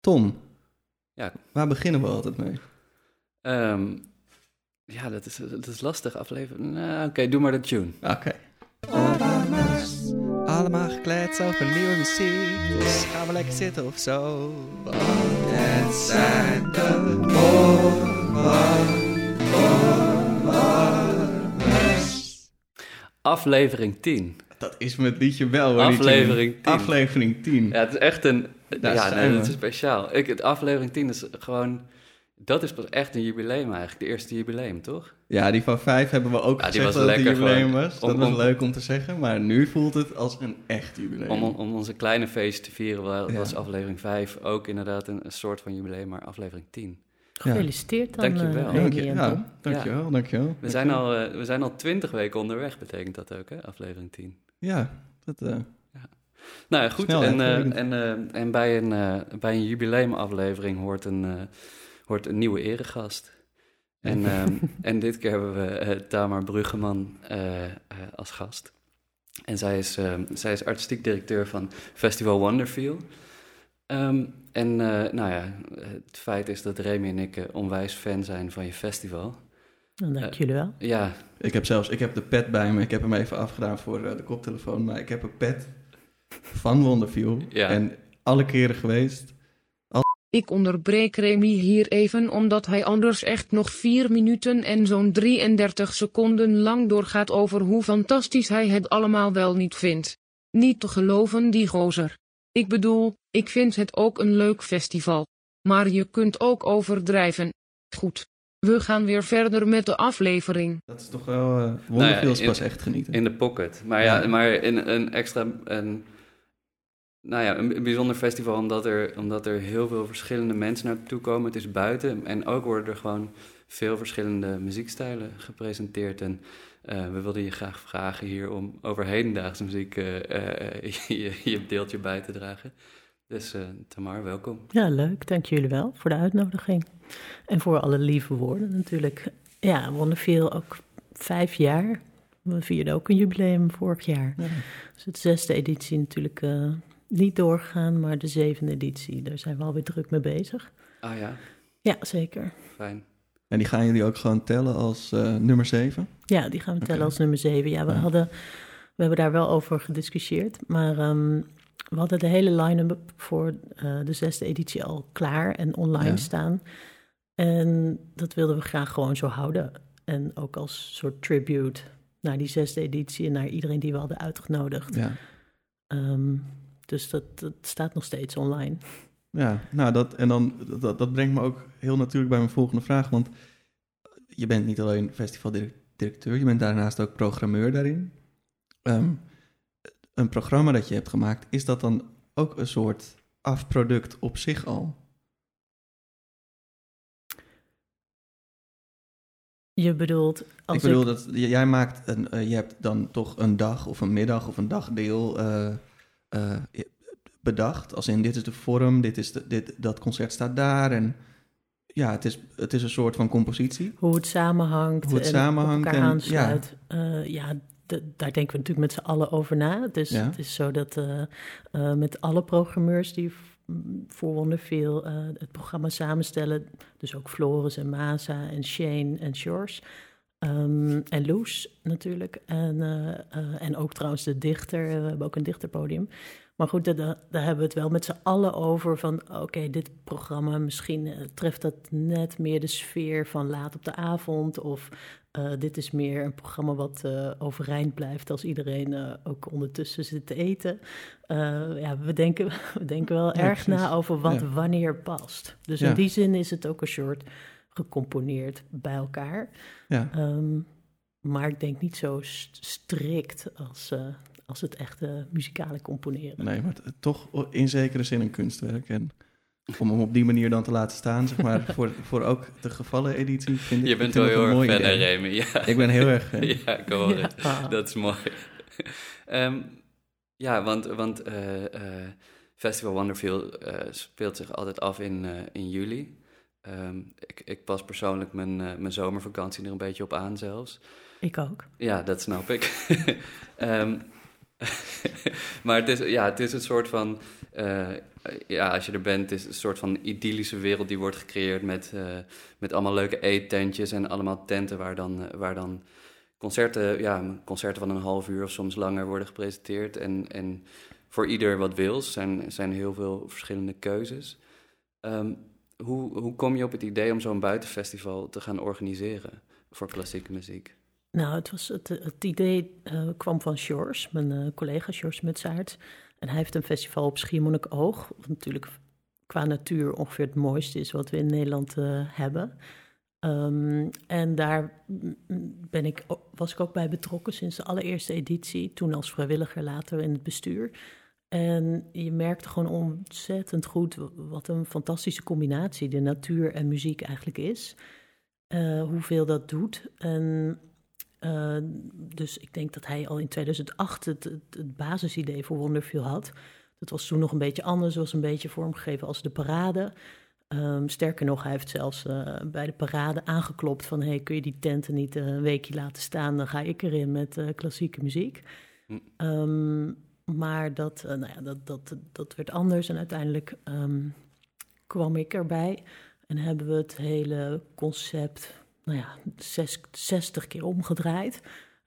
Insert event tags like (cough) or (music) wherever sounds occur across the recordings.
Tom, Ja. waar beginnen we altijd mee? Ehm, ja, dat is, dat is lastig afleveren. Nou, Oké, doe maar de tune. Oké. Allemaal gekleed over nieuwe muziek. Dus gaan we lekker zitten of zo. Want het zijn de Oorwarmers. Aflevering 10. Dat is mijn liedje wel. Aflevering liedje. 10. Aflevering 10. Ja, het is echt een... Daar ja, nee, dat is speciaal. Ik, het aflevering 10 is gewoon... Dat is pas echt een jubileum eigenlijk. De eerste jubileum, toch? Ja, die van vijf hebben we ook Ja, gezegd was dat het een jubileum was. Dat Om- was om- leuk om te zeggen. Maar nu voelt het als een echt jubileum. Om, om onze kleine feest te vieren Ja. was aflevering 5 ook inderdaad een, een soort van jubileum, maar aflevering 10. Gefeliciteerd dan, Dankjewel. eh, Dank je, ja, Tom. dankjewel, dankjewel. We zijn, al, eh, we zijn al 20 weken onderweg, betekent dat ook, hè? Aflevering 10. Ja, dat, eh, Nou ja, goed. Snel, en, eh, en, eh, en bij een, eh, bij een jubileumaflevering hoort een, eh, hoort een nieuwe eregast. En, (laughs) ehm, en dit keer hebben we eh, Tamar Bruggeman eh, eh, als gast. En zij is, ehm, zij is artistiek directeur van Festival Wonderfeel. Ehm, en eh, nou ja, het feit is dat Remy en ik onwijs fan zijn van je festival. Nou, dank jullie wel. Ja, ik heb zelfs ik heb de pet bij me. Ik heb hem even afgedaan voor de koptelefoon. Maar ik heb een pet van Wonderview. Ja. En alle keren geweest. Ik onderbreek Remy hier even omdat hij anders echt nog 4 minuten en zo'n 33 seconden lang doorgaat over hoe fantastisch hij het allemaal wel niet vindt. Niet te geloven die gozer. Ik bedoel, ik vind het ook een leuk festival. Maar je kunt ook overdrijven. Goed. We gaan weer verder met de aflevering. Dat is toch wel... is in- pas echt genieten. In de pocket. Maar ja, Ja. maar in een extra. Een, nou ja, een, een bijzonder festival omdat er, omdat er heel veel verschillende mensen naartoe komen. Het is buiten en ook worden er gewoon veel verschillende muziekstijlen gepresenteerd. En eh, we wilden je graag vragen hier om over hedendaagse muziek eh, eh, (laughs) je, je deeltje bij te dragen. Dus Tamar, welkom. Ja, leuk. Dank jullie wel voor de uitnodiging. En voor alle lieve woorden natuurlijk. Ja, Wonderfeel ook vijf jaar. We vierden ook een jubileum vorig jaar. Ja. Dus de zesde editie natuurlijk niet doorgegaan, maar de zevende editie, daar zijn we alweer druk mee bezig. Ah ja, Ja, zeker. fijn. En die gaan jullie ook gewoon tellen als eh, nummer 7? Ja, die gaan we tellen als nummer zeven. Ja, we, Ja. hadden, we hebben daar wel over gediscussieerd. Maar ehm, we hadden de hele line-up voor eh, de zesde editie al klaar en online Ja. staan. En dat wilden we graag gewoon zo houden. En ook als soort tribute naar die zesde editie en naar iedereen die we hadden uitgenodigd. Ja. Ehm, dus dat, dat staat nog steeds online. Ja, nou dat, en dan, dat, dat brengt me ook heel natuurlijk bij mijn volgende vraag. Want je bent niet alleen festivaldirecteur, je bent daarnaast ook programmeur daarin. Ehm, een programma dat je hebt gemaakt, is dat dan ook een soort afproduct op zich al? Je bedoelt, als ik bedoel, dat, jij maakt een, eh, je hebt dan toch een dag of een middag of een dagdeel eh, eh, bedacht. Als in, dit is de vorm, dit is de, dit, dat concert staat daar. En ja, het is, het is een soort van compositie. hoe het samenhangt Hoe het en samenhangt elkaar en- aansluit. Ja, ja d- daar denken we natuurlijk met z'n allen over na. Dus Ja. het is zo dat eh, eh, met alle programmeurs die voor eh het programma samenstellen... dus ook Floris en Masa en Shane en Shores... ehm, en Loes natuurlijk. En, eh, eh, en ook trouwens de dichter. We hebben ook een dichterpodium. Maar goed, daar, daar hebben we het wel met z'n allen over van... oké, dit programma, misschien eh, treft dat net meer de sfeer van laat op de avond... of dit is meer een programma wat overeind blijft... als iedereen ook ondertussen zit te eten. Ja, we denken, (laughs) we denken wel Ja, erg na over wat Ja. wanneer past. Dus Ja. in die zin is het ook een soort gecomponeerd bij elkaar... Ja, Ehm, maar ik denk niet zo st- strikt als, eh, als het echte muzikale componeren. nee, maar toch in zekere zin een kunstwerk. En om hem op die manier dan te laten staan, zeg maar, (laughs) voor, voor ook de gevallen editie, vind ik Je bent wel heel erg mooi fan, hè. Remy? Ja. Ik ben heel erg fan. (laughs) ja, ik hoor het. (laughs) Dat is mooi. Ehm, ja, want, want eh, eh, Festival Wonderfeel eh, speelt zich altijd af in, eh, in juli. Ehm, ik, ik pas persoonlijk mijn, eh, mijn zomervakantie er een beetje op aan zelfs. Ik ook. Ja, dat snap ik. (laughs) Ehm, (laughs) maar het is, ja, het is een soort van... eh, ja, als je er bent, het is een soort van idyllische wereld die wordt gecreëerd met, eh, met allemaal leuke eettentjes en allemaal tenten waar dan, waar dan concerten, ja, concerten van een half uur of soms langer worden gepresenteerd. En, en voor ieder wat wil, zijn, zijn heel veel verschillende keuzes. Ehm, hoe, hoe kom je op het idee om zo'n buitenfestival te gaan organiseren voor klassieke muziek? Nou, het, was het, het idee eh, kwam van Sjors, mijn eh, collega Sjors Mutsaert. En hij heeft een festival op Schiermonnikoog, wat natuurlijk qua natuur ongeveer het mooiste is wat we in Nederland eh, hebben. Ehm, en daar mm, ben ik, was ik ook bij betrokken sinds de allereerste editie, toen als vrijwilliger, later in het bestuur. En je merkte gewoon ontzettend goed wat een fantastische combinatie de natuur en muziek eigenlijk is. Eh, hoeveel dat doet. En eh, dus ik denk dat hij al in 2008 het, het, het basisidee voor Wonderfeel had. Dat was toen nog een beetje anders, was een beetje vormgegeven als de parade. Ehm, sterker nog, hij heeft zelfs eh, bij de parade aangeklopt van... hey, kun je die tenten niet een weekje laten staan? Dan ga ik erin met klassieke muziek. Ehm, maar dat, eh, nou ja, dat, dat, dat werd anders en uiteindelijk ehm, kwam ik erbij... en hebben we het hele concept nou ja, zes, 60 keer omgedraaid...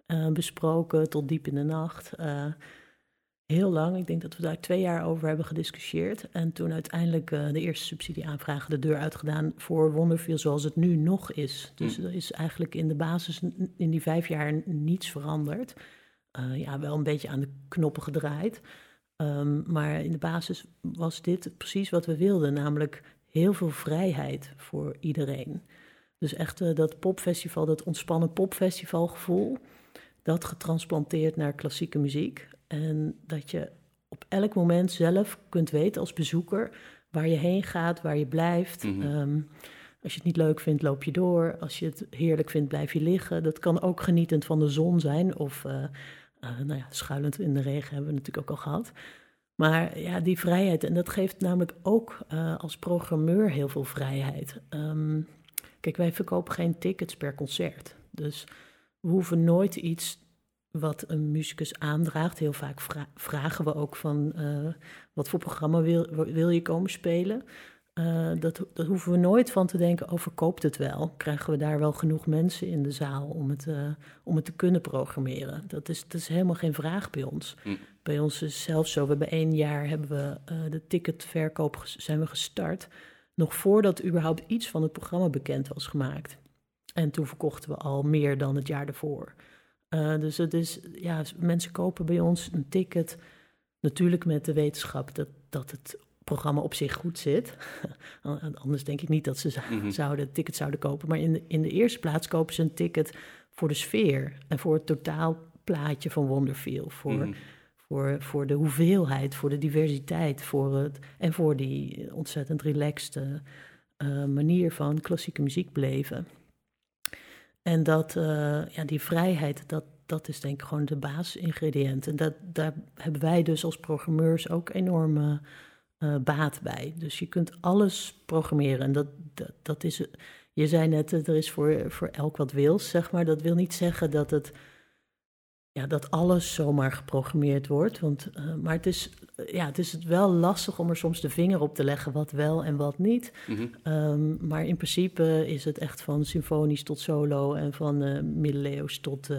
eh, besproken tot diep in de nacht... eh, heel lang. Ik denk dat we daar twee jaar over hebben gediscussieerd. En toen uiteindelijk de eerste subsidieaanvragen de deur uitgedaan voor Wonderfeel zoals het nu nog is. Dus Hm. er is eigenlijk in de basis in die vijf jaar niets veranderd. Eh, ja, wel een beetje aan de knoppen gedraaid. Ehm, maar in de basis was dit precies wat we wilden, namelijk heel veel vrijheid voor iedereen. Dus echt eh, dat popfestival, dat ontspannen popfestivalgevoel, dat getransplanteerd naar klassieke muziek. En dat je op elk moment zelf kunt weten als bezoeker waar je heen gaat, waar je blijft. Mhm. Ehm, als je het niet leuk vindt, loop je door. Als je het heerlijk vindt, blijf je liggen. Dat kan ook genietend van de zon zijn. Of eh, nou ja, schuilend in de regen hebben we natuurlijk ook al gehad. Maar ja, die vrijheid. En dat geeft namelijk ook eh, als programmeur heel veel vrijheid. Ehm, kijk, wij verkopen geen tickets per concert. Dus we hoeven nooit iets wat een muzikus aandraagt. Heel vaak vra- vragen we ook van eh, wat voor programma wil, wil je komen spelen. Eh, dat, dat hoeven we nooit van te denken, oh, verkoopt het wel? Krijgen we daar wel genoeg mensen in de zaal om het, eh, om het te kunnen programmeren? Dat is, dat is helemaal geen vraag bij ons. Hm. Bij ons is het zelfs zo, we hebben één jaar hebben we, eh, de ticketverkoop zijn we gestart. Nog voordat überhaupt iets van het programma bekend was gemaakt. En toen verkochten we al meer dan het jaar ervoor. Eh, dus het is, ja, mensen kopen bij ons een ticket. Natuurlijk met de wetenschap dat, dat het programma op zich goed zit. (laughs) Anders denk ik niet dat ze Mhm. zouden, tickets zouden kopen. Maar in de, in de eerste plaats kopen ze een ticket voor de sfeer. En voor het totaalplaatje van Wonderfeel. Voor, Mhm. voor, voor de hoeveelheid, voor de diversiteit. Voor het, en voor die ontzettend relaxed eh, manier van klassieke muziek beleven. En dat, eh, ja, die vrijheid, dat, dat is denk ik gewoon de basisingrediënt. En dat, daar hebben wij dus als programmeurs ook enorme eh, baat bij. Dus je kunt alles programmeren. En dat, dat, dat is, je zei net, eh, er is voor, voor elk wat wils, zeg maar. Dat wil niet zeggen dat het, ja, dat alles zomaar geprogrammeerd wordt. Want, eh, maar het is, ja, het is wel lastig om er soms de vinger op te leggen wat wel en wat niet. Mhm. Ehm, maar in principe is het echt van symfonisch tot solo en van eh middeleeuws tot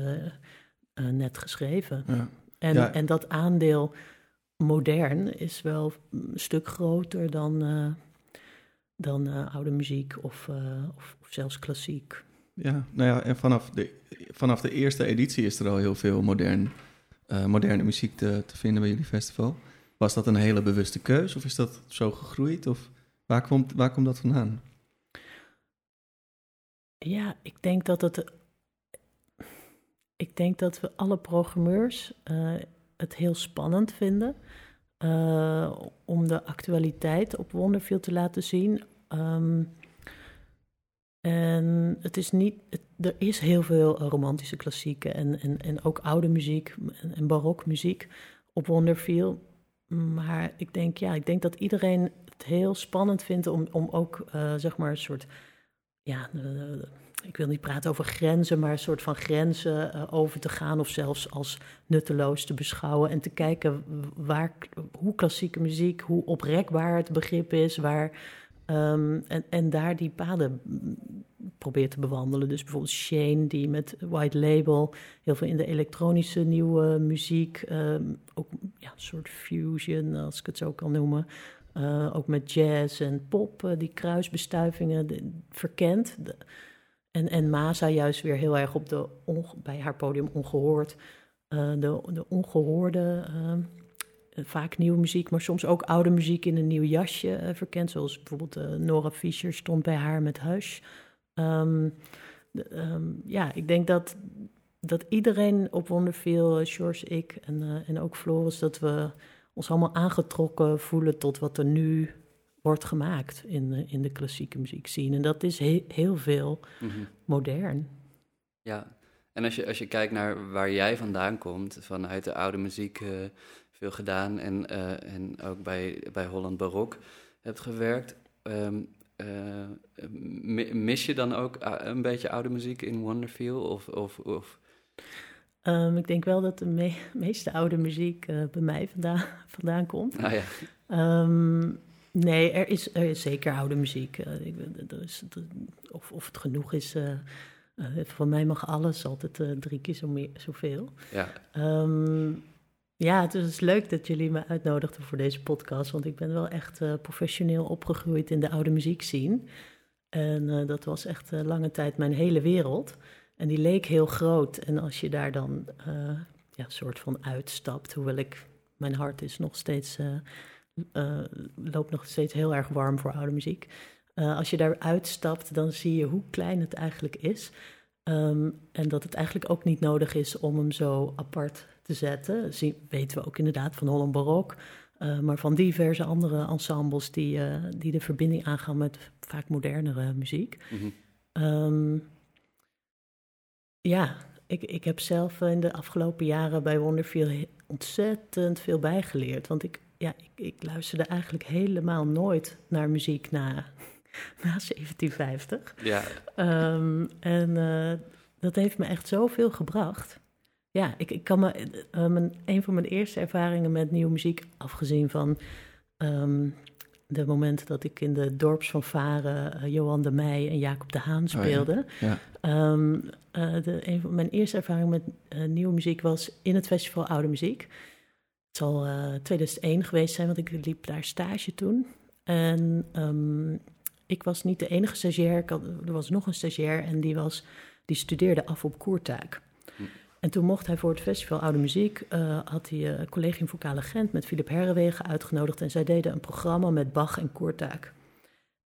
net geschreven. Ja. En, Ja. en dat aandeel modern is wel een stuk groter dan, eh, dan eh, oude muziek of, eh, of, of zelfs klassiek. Ja, nou ja, en vanaf de, vanaf de eerste editie is er al heel veel modern, moderne muziek te, te vinden bij jullie festival. Was dat een hele bewuste keus of is dat zo gegroeid? Of waar komt, waar komt dat vandaan? Ja, ik denk dat het. Ik denk dat we alle programmeurs het heel spannend vinden eh, om de actualiteit op Wonderfield te laten zien. Ehm, en het is niet, er is heel veel romantische klassieken en, en, en ook oude muziek en, en barokmuziek op Wonderfield. Maar ik denk, ja, ik denk dat iedereen het heel spannend vindt om, om ook, eh, zeg maar, een soort ja, ik wil niet praten over grenzen, maar een soort van grenzen eh, over te gaan of zelfs als nutteloos te beschouwen en te kijken waar, hoe klassieke muziek, hoe oprekbaar het begrip is, waar, ehm, en, en daar die paden probeert te bewandelen. Dus bijvoorbeeld Shane, die met White Label heel veel in de elektronische nieuwe muziek, ehm, ook ja, een soort fusion, als ik het zo kan noemen. Uh, ook met jazz en pop, uh, die kruisbestuivingen verkent. En, en Masa juist weer heel erg op de bij haar podium ongehoord. Uh, de, de ongehoorde, vaak nieuwe muziek, maar soms ook oude muziek in een nieuw jasje verkent. Zoals bijvoorbeeld Nora Fischer stond bij haar met Hush. Um, de, um, ja, ik denk dat, dat iedereen op Wonderfeel, George, ik en, en ook Floris, dat we ons allemaal aangetrokken voelen tot wat er nu wordt gemaakt in, in de klassieke muziek zien. En dat is heel veel mm modern. Ja, en als je, als je kijkt naar waar jij vandaan komt, vanuit de oude muziek uh, veel gedaan en, uh, en ook bij, bij Holland Barok hebt gewerkt. Um, uh, mis je dan ook een beetje oude muziek in Wonderfeel? Of, of, of Um, ik denk wel dat de me meeste oude muziek bij mij vandaan, (laughs) vandaan komt. Ah, ja. Um, nee, er is, er is zeker oude muziek. Uh, ik, is, of, of het genoeg is. Uh, voor mij mag alles altijd drie keer zo meer, zoveel. Ja. Um, ja, het is leuk dat jullie me uitnodigden voor deze podcast. Want ik ben wel echt professioneel opgegroeid in de oude muziek zien. En dat was echt lange tijd mijn hele wereld. En die leek heel groot. En als je daar dan ja, soort van uitstapt, hoewel ik, mijn hart is nog steeds, uh, loopt nog steeds heel erg warm voor oude muziek. als je daar uitstapt, dan zie je hoe klein het eigenlijk is. Um, en dat het eigenlijk ook niet nodig is om hem zo apart te zetten. Zien, weten we ook inderdaad van Holland Barok. maar van diverse andere ensembles die, die de verbinding aangaan met vaak modernere muziek. Mm -hmm. um, ja, ik, ik heb zelf in de afgelopen jaren bij Wonderfeel ontzettend veel bijgeleerd. Want ik, ja, ik, ik luisterde eigenlijk helemaal nooit naar muziek na, (laughs) na 1750. Ja. Um, en uh, dat heeft me echt zoveel gebracht. Ja, ik, ik kan me. Uh, mijn, een van mijn eerste ervaringen met nieuwe muziek, afgezien van um, de momenten dat ik in de dorpsfanfare uh, Johan de Meij en Jacob de Haan speelde. Oh ja. Ja. Um, uh, de, een van mijn eerste ervaring met nieuwe muziek was in het festival Oude Muziek. Het zal 2001 geweest zijn, want ik liep daar stage toen. En um, ik was niet de enige stagiair. Had, er was nog een stagiair en die, was, die studeerde af op Koertuik. Hm. En toen mocht hij voor het festival Oude Muziek, uh, had hij uh, Collegium Vocale Gent met Philip Herrewegen uitgenodigd. En zij deden een programma met Bach en Koertuik.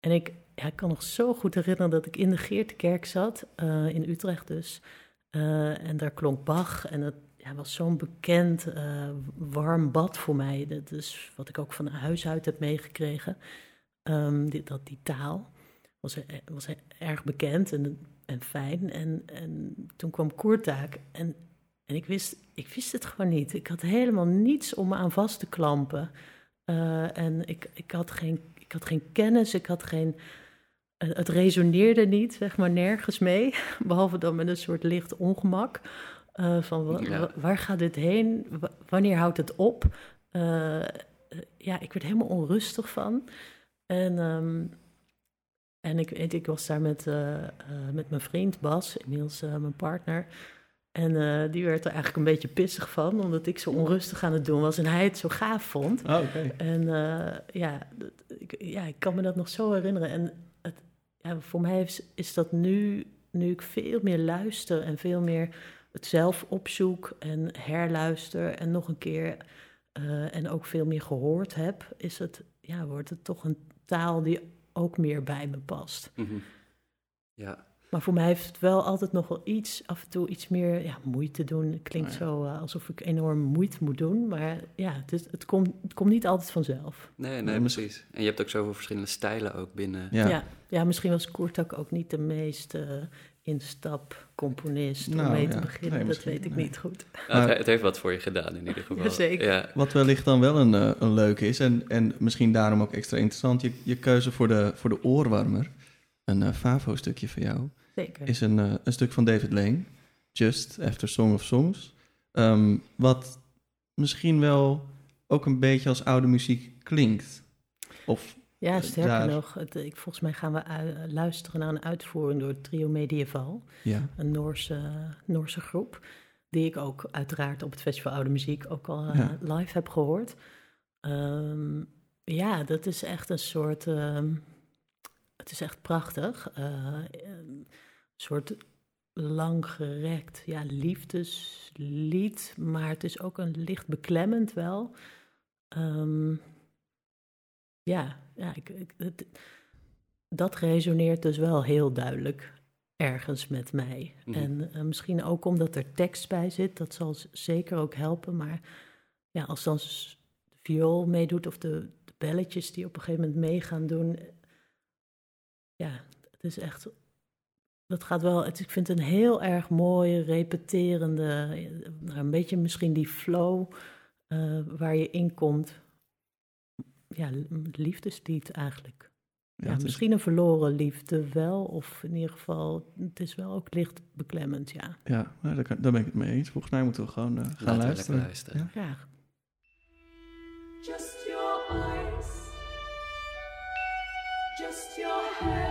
En ik, ja, ik kan nog zo goed herinneren dat ik in de Geertekerk zat, uh, in Utrecht dus. en daar klonk Bach en het ja, was zo'n bekend, warm bad voor mij. Dat is wat ik ook van huis uit heb meegekregen. Um, die, dat, die taal was, was erg bekend en, en fijn. En, en toen kwam Koertaak en en ik wist, ik wist het gewoon niet. Ik had helemaal niets om me aan vast te klampen. Uh, en ik, ik, had geen, ik had geen kennis, ik had geen. Het resoneerde niet, zeg maar, nergens mee. (laughs) Behalve dan met een soort licht ongemak. Uh, van ja. waar gaat dit heen? W wanneer houdt het op? ja, ik werd helemaal onrustig van. En, um, en ik, ik was daar met, met mijn vriend Bas, inmiddels mijn partner. En uh, die werd er eigenlijk een beetje pissig van, omdat ik zo onrustig aan het doen was en hij het zo gaaf vond. Oh, okay. En uh, ja, ik, ja, ik kan me dat nog zo herinneren. En het, ja, voor mij is, is, dat nu, nu ik veel meer luister en veel meer het zelf opzoek en herluister en nog een keer uh, en ook veel meer gehoord heb, is het, ja, wordt het toch een taal die ook meer bij me past. Mm -hmm. Ja, maar voor mij heeft het wel altijd nog wel iets, af en toe iets meer ja, moeite doen. Het klinkt Oh ja. zo uh, alsof ik enorm moeite moet doen. Maar ja, het, is, het, komt, het komt niet altijd vanzelf. Nee, nee, precies. En je hebt ook zoveel verschillende stijlen ook binnen. Ja. Ja, ja, misschien was Koertak ook niet de meest uh, instapcomponist Nou, om mee te ja. beginnen. Nee, dat weet ik nee. niet goed. Nou, het, Maar- het heeft wat voor je gedaan in ieder geval. (laughs) Jazeker. Ja, Wat wellicht dan wel een, eh, een leuke is, en, en misschien daarom ook extra interessant, je, je keuze voor de, voor de oorwarmer, een eh, Favo-stukje van jou. Zeker. is een, eh, een stuk van David Lane, Just After Song of Songs. Ehm, wat misschien wel ook een beetje als oude muziek klinkt. Of Ja, eh, sterker daar- nog, het, ik, volgens mij gaan we ui- luisteren naar een uitvoering door het trio Medieval. ja, een Noorse, Noorse groep. Die ik ook uiteraard op het Festival Oude Muziek ook al eh, live heb gehoord. Ehm, ja, dat is echt een soort. ehm, het is echt prachtig. Eh, een soort langgerekt ja, liefdeslied. Maar het is ook een licht beklemmend wel. Ehm, ja, ja ik, ik, het- dat resoneert dus wel heel duidelijk ergens met mij. Mhm. En eh, misschien ook omdat er tekst bij zit, dat zal zeker ook helpen. Maar ja, als dan de viool meedoet of de, de belletjes die op een gegeven moment mee gaan doen. eh, Ja, het is echt. Dat gaat wel. Het, ik vind het een heel erg mooie, repeterende. eh, een beetje misschien die flow waar je in komt. Ja, liefdeslied eigenlijk. ja, Ja, het is- misschien een verloren liefde wel, of in ieder geval, het is wel ook licht beklemmend, ja. ja nou, daar, kan- daar ben ik het mee eens. Volgens mij moeten we gewoon eh, gaan Laten luisteren. Ja. Graag. Just your eyes, just your hair,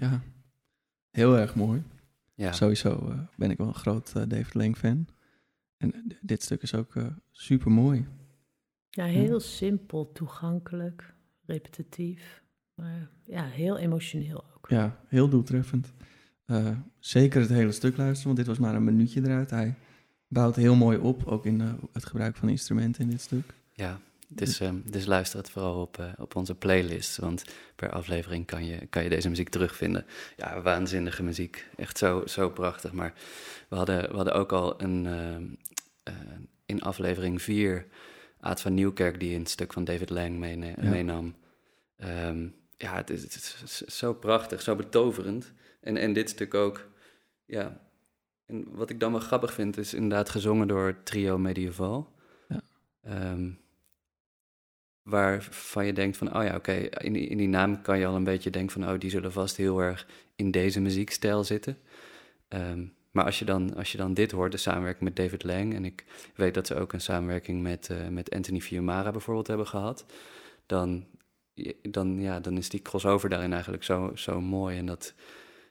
Ja, heel erg mooi. Ja. Sowieso eh, ben ik wel een groot eh, David Lang fan. En eh, dit stuk is ook super mooi. Ja, heel simpel, toegankelijk, repetitief, maar ja, heel emotioneel ook. Ja, heel doeltreffend. Eh, zeker het hele stuk luisteren, want dit was maar een minuutje eruit. Hij bouwt heel mooi op, ook in het gebruik van instrumenten in dit stuk. Ja, dus, ehm, dus luister het vooral op, eh, op onze playlist, want per aflevering kan je, kan je deze muziek terugvinden. Ja, waanzinnige muziek, echt zo, zo prachtig. Maar we hadden, we hadden ook al een, ehm, eh, in aflevering 4 Aad van Nieuwkerk die een stuk van David Lang meene- Ja. meenam. Ehm, ja, het is, het is zo prachtig, zo betoverend. En, en dit stuk ook, ja. En wat ik dan wel grappig vind, is inderdaad gezongen door trio Medieval. Ja. Waarvan je denkt van, oh ja, oké, in, in die naam kan je al een beetje denken van, oh, die zullen vast heel erg in deze muziekstijl zitten. Ehm, maar als je, dan, als je dan dit hoort, de samenwerking met David Lang, en ik weet dat ze ook een samenwerking met, eh, met Anthony Fiumara bijvoorbeeld hebben gehad, dan, dan, ja, dan is die crossover daarin eigenlijk zo, zo mooi. En dat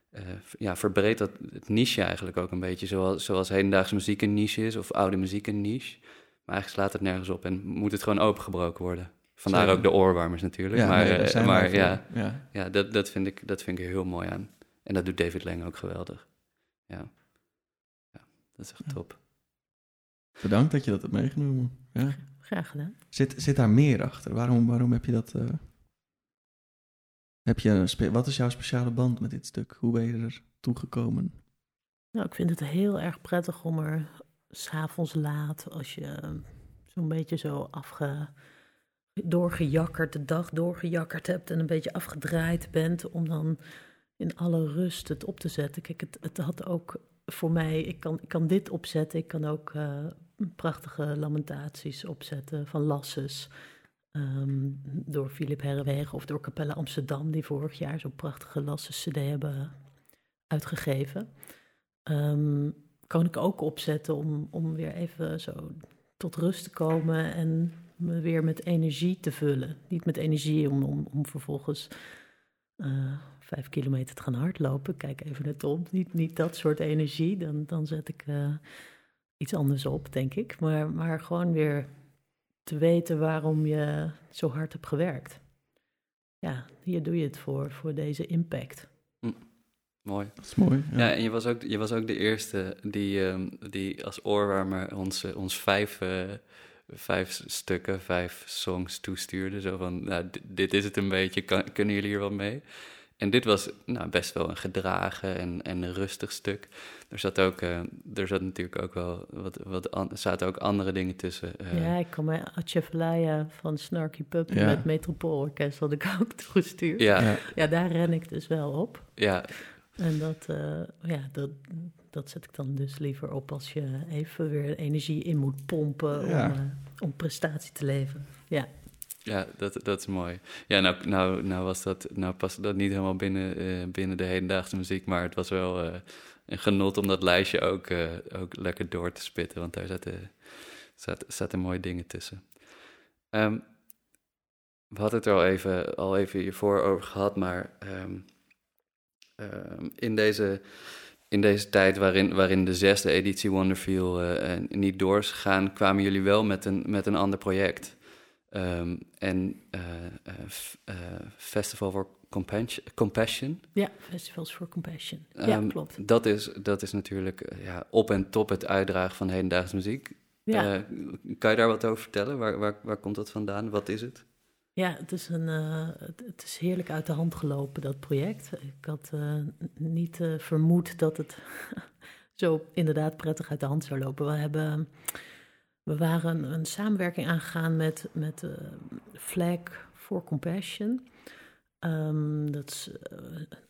eh, ja, verbreedt dat het niche eigenlijk ook een beetje, zoals, zoals hedendaagse muziek een niche is, of oude muziek een niche. Maar eigenlijk slaat het nergens op en moet het gewoon opengebroken worden. Vandaar Zeker. ook de oorwarmers natuurlijk. maar nee, eh, zijn maar ja, ja. ja dat, dat, vind ik, dat vind ik er heel mooi aan. En dat doet David Lang ook geweldig. Ja, ja dat is echt Ja. top. Bedankt dat je dat hebt meegenomen. Ja. Graag gedaan. Zit, zit daar meer achter? Waarom, waarom heb je dat... eh, heb je een wat is jouw speciale band met dit stuk? Hoe ben je er toegekomen? Nou, ik vind het heel erg prettig om er s'avonds laat, als je eh, zo'n beetje zo afge, doorgejakkerd, de dag doorgejakkerd hebt en een beetje afgedraaid bent, om dan in alle rust het op te zetten. Kijk, het, het had ook voor mij, ik kan, ik kan dit opzetten, ik kan ook eh, prachtige lamentaties opzetten van Lasses. ehm, door Philip Herrewegen of door Capelle Amsterdam, die vorig jaar zo'n prachtige Lasses-CD hebben uitgegeven. Ehm, kan ik ook opzetten om, om weer even zo tot rust te komen en me weer met energie te vullen. Niet met energie om, om, om vervolgens eh, vijf kilometer te gaan hardlopen. Kijk even naar Tom. Niet, niet dat soort energie. Dan, dan zet ik eh, iets anders op, denk ik. Maar, maar gewoon weer te weten waarom je zo hard hebt gewerkt. Ja, hier doe je het voor, voor deze impact. Mooi. Dat is mooi. Ja, Ja. en je was, ook, je was ook de eerste die, ehm, die als oorwarmer ons, eh, ons vijf, eh, vijf stukken, vijf songs toestuurde. Zo van, nou, dit, is het een beetje, kan, kunnen jullie hier wel mee? En dit was nou, best wel een gedragen en, en een rustig stuk. Er zat, ook, eh, er zat natuurlijk ook wel wat, wat an- er zaten ook andere dingen tussen. eh, ja, ik kan mij Atchefalaya van Snarky Puppy Ja. met Metropoolorkest had ik ook (laughs) toegestuurd. ja, Ja. Ja, daar ren ik dus wel op. ja, En dat, eh, ja, dat, dat zet ik dan dus liever op als je even weer energie in moet pompen Ja. om, eh, om prestatie te leveren. Ja, Ja, dat, dat is mooi. Ja, nou, nou, nou, was dat, nou paste dat niet helemaal binnen, eh, binnen de hedendaagse muziek, maar het was wel eh, een genot om dat lijstje ook, eh, ook lekker door te spitten, want daar zaten, zaten, zaten mooie dingen tussen. Ehm, we hadden het er al even, al even hiervoor over gehad, maar ehm, ehm, in, deze, in deze tijd waarin, waarin de zesde editie Wonderfeel eh, niet door is gegaan, kwamen jullie wel met een, met een ander project. Ehm, en eh, Festival for Compassion. Ja Festivals for Compassion. ja, Ehm, klopt. Dat is, dat is natuurlijk ja, op en top het uitdragen van hedendaagse muziek. Ja. Kan je daar wat over vertellen? Waar, waar, waar komt dat vandaan? Wat is het? Ja, het is, een, eh, het, is heerlijk uit de hand gelopen, dat project. Ik had eh, niet eh, vermoed dat het (laughs) zo inderdaad prettig uit de hand zou lopen. We, hebben, we waren een samenwerking aangegaan met, met Flag for Compassion. Ehm, dat is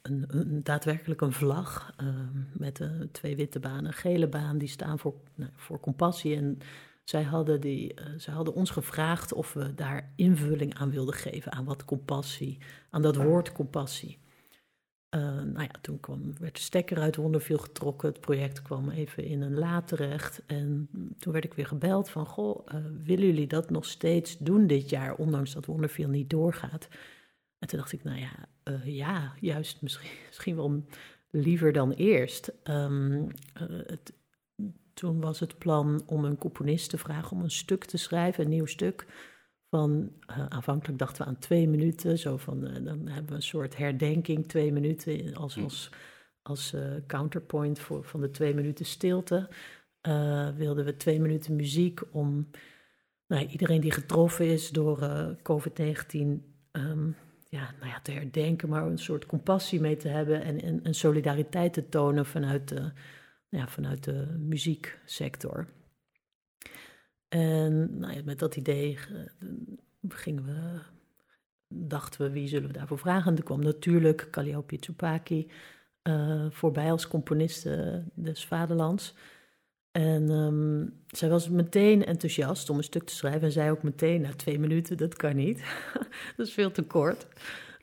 een, een, daadwerkelijk een vlag ehm, met twee witte banen. Gele baan die staan voor, nou, voor compassie en zij hadden, die, eh, zij hadden ons gevraagd of we daar invulling aan wilden geven, aan wat compassie, aan dat woord compassie. Eh, nou ja, toen kwam, werd de stekker uit Wonderfeel getrokken. Het project kwam even in een la terecht. En toen werd ik weer gebeld van, goh, eh, willen jullie dat nog steeds doen dit jaar, ondanks dat Wonderfeel niet doorgaat? En toen dacht ik, nou ja, ja, juist misschien, (laughs) misschien wel liever dan eerst. Ehm, eh, het, toen was het plan om een componist te vragen om een stuk te schrijven, een nieuw stuk. Van, eh, aanvankelijk dachten we aan twee minuten, zo van, eh, dan hebben we een soort herdenking, twee minuten, als, Hm. als, als eh, counterpoint voor, van de twee minuten stilte. Wilden we twee minuten muziek om nou, iedereen die getroffen is door eh, COVID-19 ehm, ja, nou ja, te herdenken, maar een soort compassie mee te hebben en, en, en solidariteit te tonen vanuit de, ja, vanuit de muzieksector. En nou ja, met dat idee eh, gingen we, dachten we, wie zullen we daarvoor vragen? En er kwam natuurlijk Calliope Tsupaki eh, voorbij als componiste des vaderlands. En ehm, zij was meteen enthousiast om een stuk te schrijven. En zei ook meteen, na twee minuten, dat kan niet. (laughs) dat is veel te kort.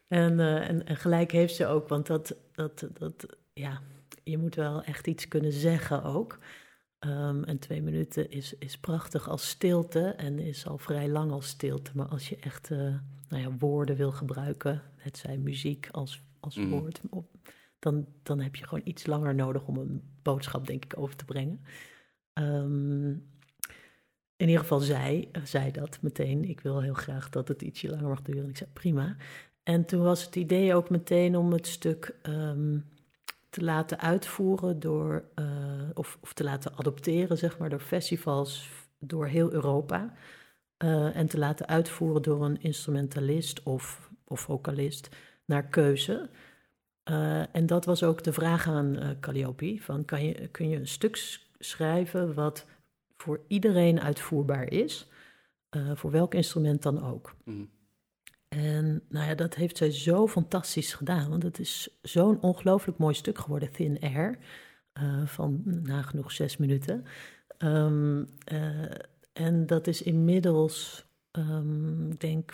En, eh, en, en gelijk heeft ze ook, want dat, dat, dat, ja, je moet wel echt iets kunnen zeggen ook. Ehm, en twee minuten is, is prachtig als stilte en is al vrij lang als stilte. Maar als je echt eh, nou ja, woorden wil gebruiken, het zij muziek als, als Mm. woord, op, dan, dan heb je gewoon iets langer nodig om een boodschap, denk ik, over te brengen. Ehm, in ieder geval zij, zei dat meteen. Ik wil heel graag dat het ietsje langer mag duren. Ik zei prima. En toen was het idee ook meteen om het stuk ehm, te laten uitvoeren door, eh, of, of te laten adopteren, zeg maar, door festivals door heel Europa. Eh, en te laten uitvoeren door een instrumentalist of, of vocalist naar keuze. Eh, en dat was ook de vraag aan Calliope: van kan je, kun je een stuk schrijven wat voor iedereen uitvoerbaar is, voor welk instrument dan ook. Mm. En nou ja, dat heeft zij zo fantastisch gedaan. Want het is zo'n ongelooflijk mooi stuk geworden, Thin Air. eh, van nagenoeg zes minuten. Ehm, eh, en dat is inmiddels, ehm, ik denk,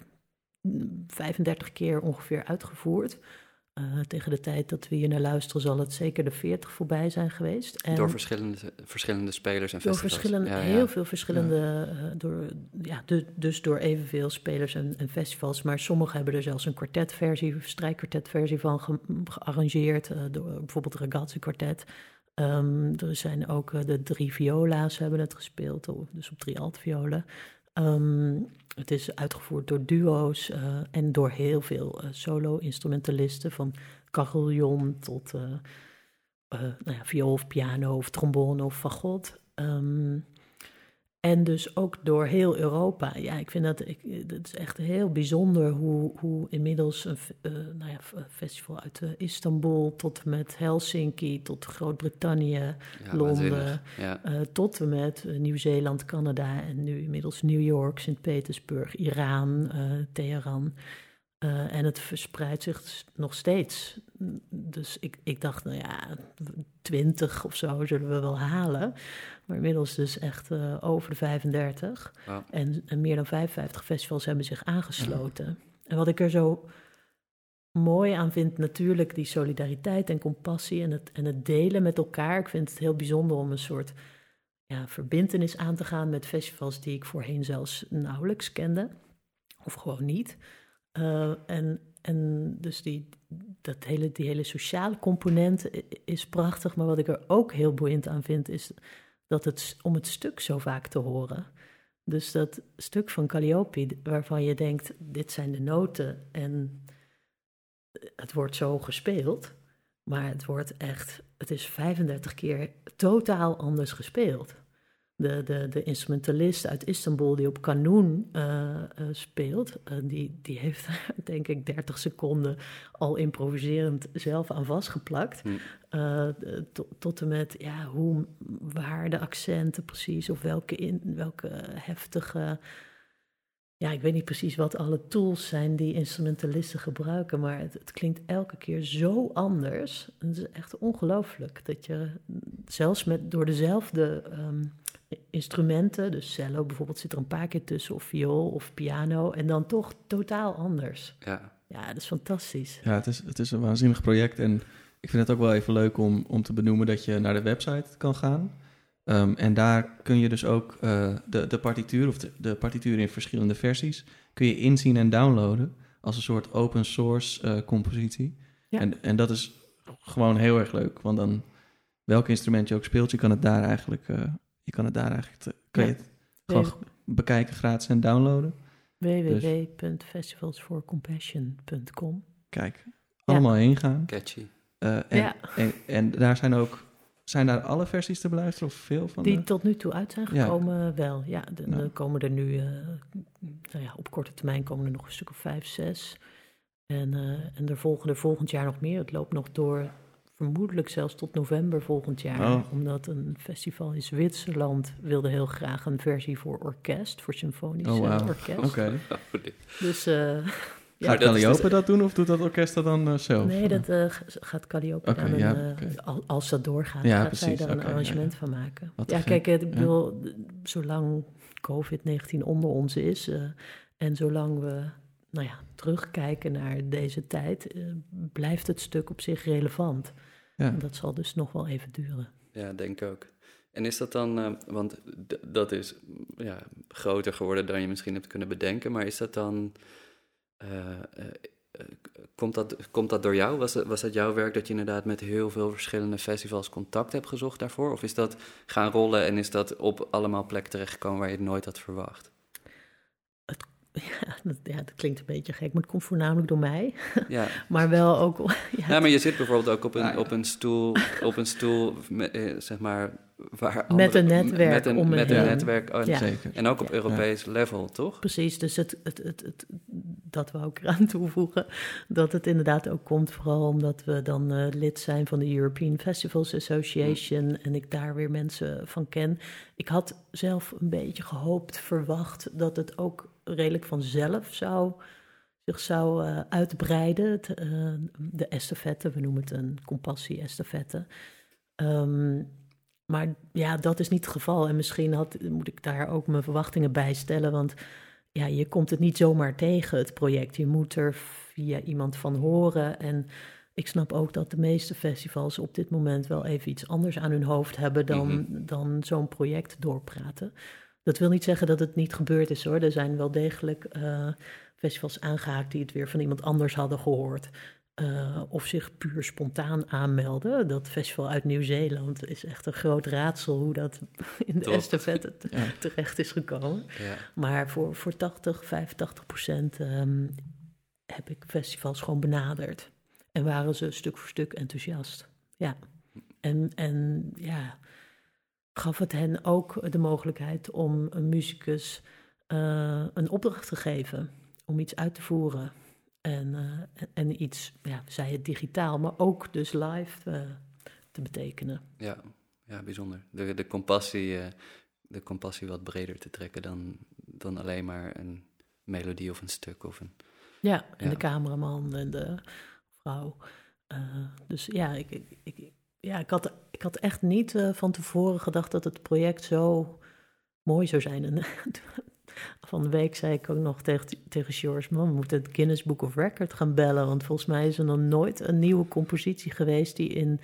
mm, 35 keer ongeveer uitgevoerd. Eh, tegen de tijd dat we hier naar luisteren zal het zeker de 40 voorbij zijn geweest. En Door verschillende, verschillende spelers en door festivals. verschillende, Ja, ja. heel veel verschillende, eh, door, ja, dus, dus door evenveel spelers en, en festivals. Maar sommigen hebben er zelfs een kwartetversie, strijkkwartetversie van ge- gearrangeerd. eh, door bijvoorbeeld Ragazzi kwartet. Ehm, er zijn ook de drie viola's hebben het gespeeld, dus op drie altviolen. Ehm, het is uitgevoerd door duo's eh, en door heel veel eh, solo-instrumentalisten, van carillon tot eh, nou ja, viool of piano of trombone of fagot. Ehm, en dus ook door heel Europa. Ja, ik vind dat, ik, dat is echt heel bijzonder hoe, hoe inmiddels een eh, nou ja, festival uit eh, Istanbul tot en met Helsinki, tot Groot-Brittannië, Ja, Londen. Ja. eh, tot en met Nieuw-Zeeland, Canada en nu inmiddels New York, Sint-Petersburg, Iran, eh, Teheran. Eh, en het verspreidt zich nog steeds. Dus ik, ik dacht, nou ja, twintig of zo zullen we wel halen. Maar inmiddels dus echt eh, over de 35. Wauw. En, en meer dan 55 festivals hebben zich aangesloten. En wat ik er zo mooi aan vind, natuurlijk die solidariteit en compassie en het, en het delen met elkaar. Ik vind het heel bijzonder om een soort ja, verbindenis aan te gaan met festivals die ik voorheen zelfs nauwelijks kende. Of gewoon niet. Eh, en, en dus die, dat hele, die hele sociale component is prachtig. Maar wat ik er ook heel boeiend aan vind, is dat het om het stuk zo vaak te horen. Dus dat stuk van Calliope, waarvan je denkt, dit zijn de noten en het wordt zo gespeeld. Maar het wordt echt, het is 35 keer totaal anders gespeeld. De, de, de instrumentalist uit Istanbul die op kanoen eh, eh, speelt, eh, die, die heeft (laughs) denk ik 30 seconden al improviserend zelf aan vastgeplakt. Hm. Tot, en met ja, hoe, waar de accenten precies of welke, in, welke heftige. Ja, ik weet niet precies wat alle tools zijn die instrumentalisten gebruiken, maar het, het klinkt elke keer zo anders. Het is echt ongelooflijk dat je zelfs met, door dezelfde ehm, instrumenten, dus cello bijvoorbeeld zit er een paar keer tussen, of viool of piano, en dan toch totaal anders. Ja. Ja, dat is fantastisch. Ja, het is, het is een waanzinnig project. En ik vind het ook wel even leuk om, om te benoemen dat je naar de website kan gaan. Ehm, en daar kun je dus ook eh, de, de partituur, of de, de partituur in verschillende versies, kun je inzien en downloaden als een soort open source eh, compositie. Ja. En, en dat is gewoon heel erg leuk, want dan welk instrument je ook speelt, je kan het daar eigenlijk, eh, je kan het daar eigenlijk, te- kan je het gewoon bekijken gratis en downloaden. www.festivalsforcompassion.com. Kijk, allemaal heen gaan. Catchy. Eh, en, Ja. en, en daar zijn ook, zijn daar alle versies te beluisteren of veel van? Die de- tot nu toe uit zijn Ja. gekomen, wel. Ja, de- Nou. er komen er nu, eh, nou ja, op korte termijn komen er nog een stuk of vijf, zes. En, eh, en er volgen er volgend jaar nog meer. Het loopt nog door, vermoedelijk zelfs tot november volgend jaar. Oh. Omdat een festival in Zwitserland wilde heel graag een versie voor orkest, voor symfonisch Oh, eh, orkest. Oké. (laughs) Dus eh, Gaat dat is Calliope dus- dat doen of doet dat orkest dat dan eh, zelf? nee, dat gaat Calliope Oké, dan, een, ja, eh, als dat doorgaat, Ja, gaat zij daar een ja, arrangement ja. van maken. Wat ja, kijk, ik ja. bedoel, zolang COVID-19 onder ons is eh, en zolang we nou ja, terugkijken naar deze tijd, eh, blijft het stuk op zich relevant. Ja. Dat zal dus nog wel even duren. Ja, denk ik ook. En is dat dan, eh, want d- dat is ja, groter geworden dan je misschien hebt kunnen bedenken, maar is dat dan, eh, eh, komt, dat, komt dat door jou? Was, het, was dat jouw werk dat je inderdaad met heel veel verschillende festivals contact hebt gezocht daarvoor? Of is dat gaan rollen en is dat op allemaal plekken terechtgekomen waar je het nooit had verwacht? Ja (laughs) dat, ja, dat klinkt een beetje gek, maar het komt voornamelijk door mij. Ja, (laughs) Maar wel ook, (laughs) ja, ja maar je zit bijvoorbeeld ook op een, ja. op een stoel, op een stoel met, eh, zeg maar, waar Met een netwerk met een, om met een netwerk, oh, Ja. Zeker. En ook op Ja. Europees level, toch? Precies, dus het, het, het, het, dat we ook eraan toevoegen. Dat het inderdaad ook komt, vooral omdat we dan eh, lid zijn van de European Festivals Association en ik daar weer mensen van ken. Ik had zelf een beetje gehoopt, verwacht dat het ook redelijk vanzelf zou, zich zou eh, uitbreiden. Het, eh, de estafette, we noemen het een compassie-estafette. Ehm, maar ja, dat is niet het geval. En misschien had, moet ik daar ook mijn verwachtingen bij stellen. Want ja, je komt het niet zomaar tegen, het project. Je moet er via iemand van horen. En ik snap ook dat de meeste festivals op dit moment wel even iets anders aan hun hoofd hebben dan, Mhm. dan zo'n project doorpraten. Dat wil niet zeggen dat het niet gebeurd is hoor. Er zijn wel degelijk eh, festivals aangehaakt die het weer van iemand anders hadden gehoord. eh, of zich puur spontaan aanmelden. Dat festival uit Nieuw-Zeeland is echt een groot raadsel hoe dat (laughs) in de estafette (laughs) Ja. terecht is gekomen. Ja. Maar voor, voor 80, 85 procent ehm, heb ik festivals gewoon benaderd. En waren ze stuk voor stuk enthousiast. Ja. En, en ja, gaf het hen ook de mogelijkheid om een muzikus eh, een opdracht te geven. Om iets uit te voeren. En, eh, en, iets, ja, zij het digitaal, maar ook dus live eh, te betekenen. Ja, ja bijzonder. De, de, compassie, de compassie wat breder te trekken dan, dan alleen maar een melodie of een stuk. Of een, Ja, en Ja. de cameraman en de vrouw. Dus ja, ik, ik, ik- ja ik, had, ik had echt niet eh, van tevoren gedacht dat het project zo mooi zou zijn. En (laughs) van de week zei ik ook nog tegen, tegen George, man, we moeten het Guinness Book of Record gaan bellen. Want volgens mij is er nog nooit een nieuwe compositie geweest die in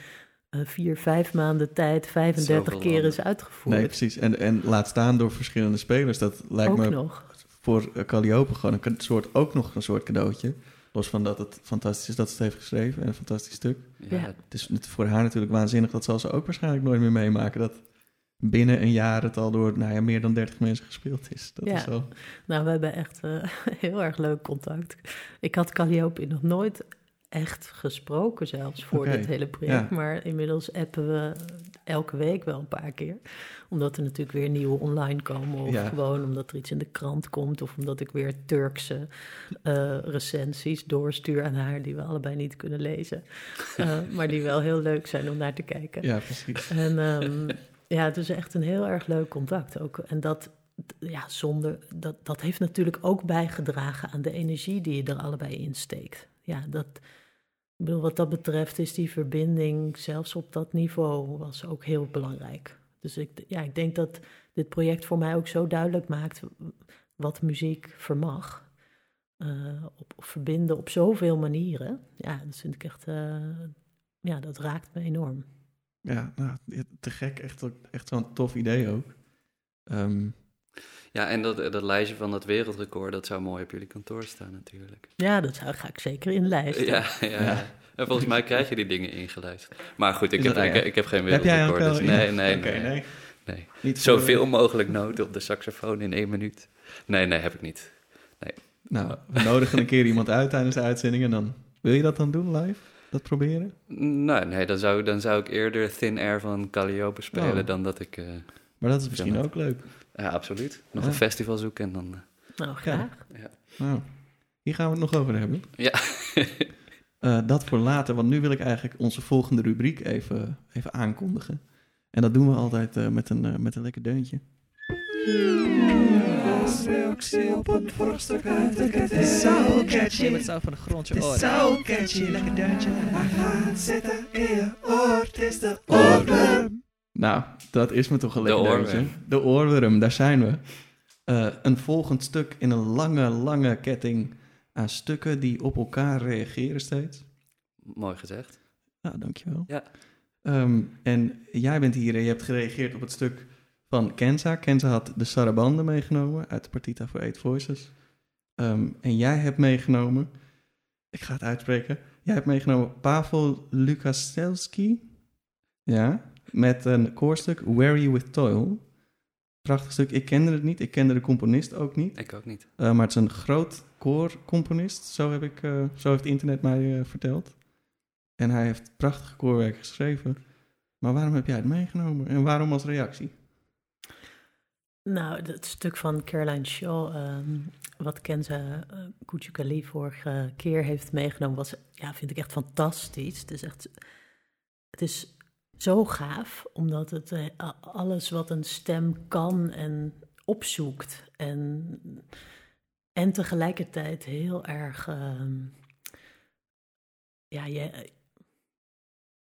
eh, vier, vijf maanden tijd 35 Zoveel keer is uitgevoerd. Nee, precies. En, en laat staan door verschillende spelers. Dat lijkt ook me nog. voor eh, Calliope gewoon een soort, ook nog een soort cadeautje. Los van dat het fantastisch is dat ze het heeft geschreven en een fantastisch stuk. ja. Het is voor haar natuurlijk waanzinnig. Dat zal ze ook waarschijnlijk nooit meer meemaken. Dat binnen een jaar het al door nou ja, meer dan 30 mensen gespeeld is. Dat Ja. is wel... Nou, we hebben echt eh, (laughs) heel erg leuk contact. Ik had Calliope nog nooit echt gesproken zelfs voor dit hele project. ja. Maar inmiddels appen we elke week wel een paar keer. Omdat er natuurlijk weer nieuwe online komen. Of Ja. gewoon omdat er iets in de krant komt. Of omdat ik weer Turkse eh, recensies doorstuur aan haar... die we allebei niet kunnen lezen. (laughs) Eh, maar die wel heel leuk zijn om naar te kijken. Ja, precies. En ehm, (laughs) ja, het is echt een heel erg leuk contact ook. En dat, ja, zonder, dat, dat heeft natuurlijk ook bijgedragen aan de energie die je er allebei in steekt. Ja, dat, ik bedoel, wat dat betreft is die verbinding zelfs op dat niveau was ook heel belangrijk. Dus ik, ja, ik denk dat dit project voor mij ook zo duidelijk maakt wat muziek vermag. Eh, op, verbinden op zoveel manieren. Ja, dat vind ik echt, eh, ja, dat raakt me enorm. Ja, nou, te gek. Echt, echt zo'n tof idee ook. Ehm, ja, en dat, dat lijstje van dat wereldrecord, dat zou mooi op jullie kantoor staan natuurlijk. Ja, dat zou, ga ik zeker inlijsten. Ja, ja, Ja. En volgens mij krijg je die dingen ingelijst. Maar goed, ik, heb, ik, heb geen heb wereldrecord. wel... dus nee, nee, nee. nee. nee. Niet Zoveel mogelijk noten op de saxofoon in één minuut. Nee, nee, heb ik niet. Nou, we nodigen een keer iemand uit tijdens de uitzending en dan... Wil je dat dan doen live? Dat proberen? Nee, nee dan, zou, dan zou ik eerder Thin Air van Calliope spelen Oh. dan dat ik... eh, Maar dat is misschien ook leuk. Ja, absoluut. Nog Ja. een festival zoeken en dan... eh, Nou, graag. Nou, hier gaan we het nog over hebben. Ja. (laughs) Eh, dat voor later, want nu wil ik eigenlijk onze volgende rubriek even, even aankondigen. En dat doen we altijd eh, met, een, eh, met een lekker deuntje. de ketting. Zo catchy. Met zo van de grond je Het is oren. zo catchy. Lekker deuntje. Hij gaat zitten in je oor. Het is de oorworm. Nou, dat is me toch een De lekker oorworm. deuntje. De oorworm, daar zijn we. Eh, een volgend stuk in een lange, lange ketting aan stukken die op elkaar reageren steeds. Mooi gezegd. Nou, dankjewel. Ja. Ehm, en jij bent hier en je hebt gereageerd op het stuk van Kenza. Kenza had de Sarabande meegenomen uit de Partita for Eight Voices. Ehm, en jij hebt meegenomen, ik ga het uitspreken, jij hebt meegenomen Pavel Lukaszewski. Ja, met een koorstuk Weary with Toil. Prachtig stuk. Ik kende het niet, ik kende de componist ook niet. Ik ook niet. Uh, maar het is een groot koorcomponist, zo, heb ik, uh, zo heeft internet mij uh, verteld. En hij heeft prachtige koorwerken geschreven. Maar waarom heb jij het meegenomen en waarom als reactie? Nou, het stuk van Caroline Shaw, um, wat Kenza Kuchukali vorige keer heeft meegenomen, was, ja, vind ik echt fantastisch. Het is echt, het is zo gaaf, omdat het uh, alles wat een stem kan en opzoekt en, en tegelijkertijd heel erg, uh, ja, je,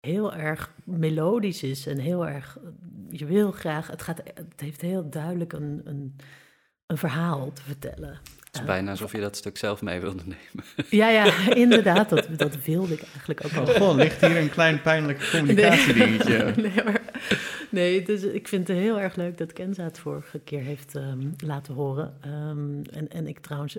heel erg melodisch is en heel erg, je wil graag, het, gaat, het heeft heel duidelijk een, een, een verhaal te vertellen. Het is bijna alsof je dat stuk zelf mee wilde nemen. (laughs) Ja, ja, inderdaad. Dat, dat wilde ik eigenlijk ook Oh, wel. goh, ligt hier een klein pijnlijk communicatiedingetje. (laughs) Nee, maar, nee dus ik vind het heel erg leuk dat Kenza het vorige keer heeft ehm, laten horen. Ehm, en, en ik trouwens,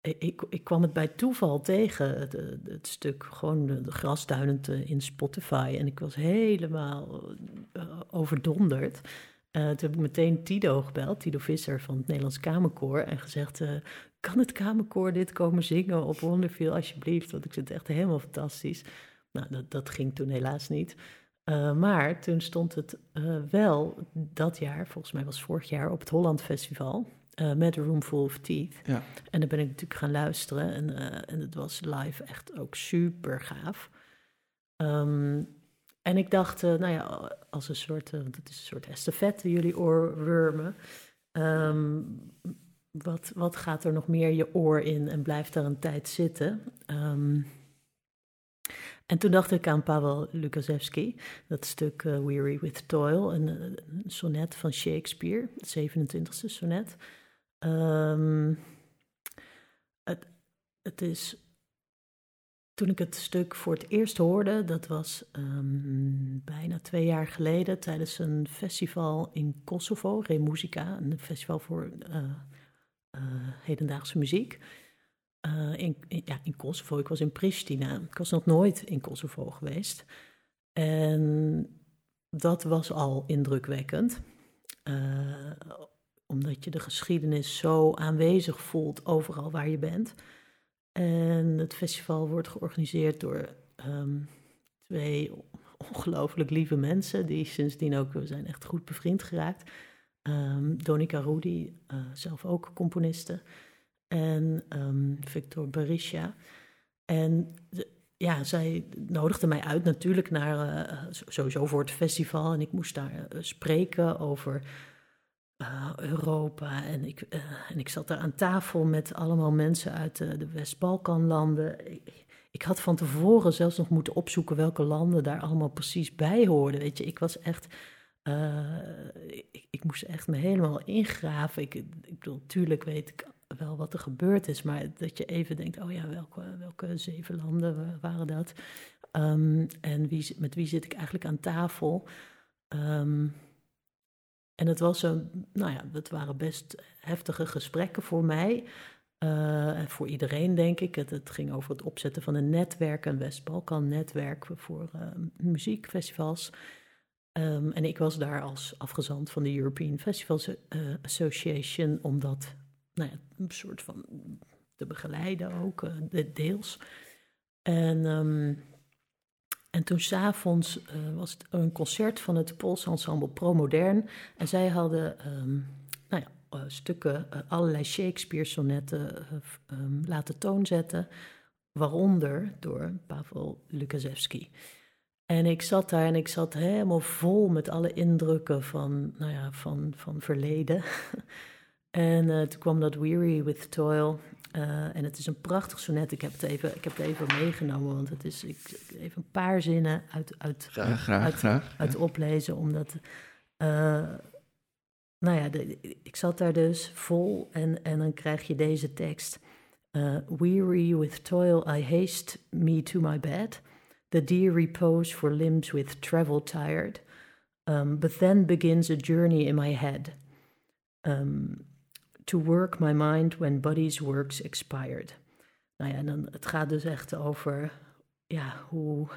eh, ik, ik kwam het bij toeval tegen, het, eh, het stuk gewoon de, de grasduinend eh, in Spotify. En ik was helemaal overdonderd. Eh, toen heb ik meteen Tido gebeld, Tido Visser van het Nederlands Kamerkoor. En gezegd, eh, kan het Kamerkoor dit komen zingen op Wonderfeel alsjeblieft? Want ik vind het echt helemaal fantastisch. Nou, dat, dat ging toen helaas niet. Uh, maar toen stond het wel dat jaar, volgens mij was vorig jaar, op het Holland Festival. Met Room Full of Teeth. Ja. En daar ben ik natuurlijk gaan luisteren. En, eh, en het was live echt ook super gaaf. Um, en ik dacht, uh, nou ja, als een soort, uh, want het is een soort estafette, jullie oorwormen. Um, wat, wat gaat er nog meer je oor in en blijft daar een tijd zitten? Um, en toen dacht ik aan Pavel Lukaszewski, dat stuk uh, Weary with Toil, een, sonnet van Shakespeare, het 27e sonnet. Um, het, het is toen ik het stuk voor het eerst hoorde, dat was um, bijna twee jaar geleden tijdens een festival in Kosovo, Remusica, een festival voor uh, uh, hedendaagse muziek. Uh, in, ja, in Kosovo, ik was in Pristina. Ik was nog nooit in Kosovo geweest. En dat was al indrukwekkend. Omdat je de geschiedenis zo aanwezig voelt overal waar je bent. En het festival wordt georganiseerd door um, twee ongelooflijk lieve mensen, die sindsdien ook we zijn echt goed bevriend geraakt. Um, Donika Rudi, uh, zelf ook componiste, en um, Victor Berisha. En ja, zij nodigde mij uit natuurlijk naar, uh, sowieso voor het festival. En ik moest daar uh, spreken over uh, Europa. En ik, uh, en ik zat daar aan tafel met allemaal mensen uit uh, de West-Balkanlanden. Ik, ik, had van tevoren zelfs nog moeten opzoeken welke landen daar allemaal precies bij hoorden. Weet je, ik was echt. ik, ik, moest echt me helemaal ingraven. Ik, ik bedoel, natuurlijk weet ik wel wat er gebeurd is, maar dat je even denkt: oh ja, welke, welke zeven landen waren dat? Um, en wie, met wie zit ik eigenlijk aan tafel? Um, en het was een, nou ja, het waren best heftige gesprekken voor mij. Uh, en voor iedereen, denk ik. Het, ging over het opzetten van een netwerk, een West-Balkan-netwerk voor uh, muziekfestivals. Um, en ik was daar als afgezant van de European Festivals uh, Association om dat nou ja, een soort van te begeleiden ook, deels. En um, en toen s'avonds uh, was het een concert van het Pools ensemble Pro Modern. En zij hadden um, nou ja, uh, stukken, uh, allerlei Shakespeare-sonnetten um, laten toonzetten. Waaronder door Pavel Lukaszewski. En ik zat daar en ik zat helemaal vol met alle indrukken van, nou ja, van, van verleden. (laughs) en toen kwam dat Weary with Toil. Uh, en het is een prachtig sonnet. Ik heb het even, ik heb het even meegenomen, want het is ik, even een paar zinnen uit, uit, graag, graag, uit, graag, uit ja. oplezen. Omdat, uh, nou ja, de, ik zat daar dus vol en, en dan krijg je deze tekst. Uh, Weary with toil, I haste me to my bed. The dear repose for limbs with travel tired. Um, but then begins a journey in my head. Um, to work my mind when body's works expired. Nou ja, dan, het gaat dus echt over ja, hoe,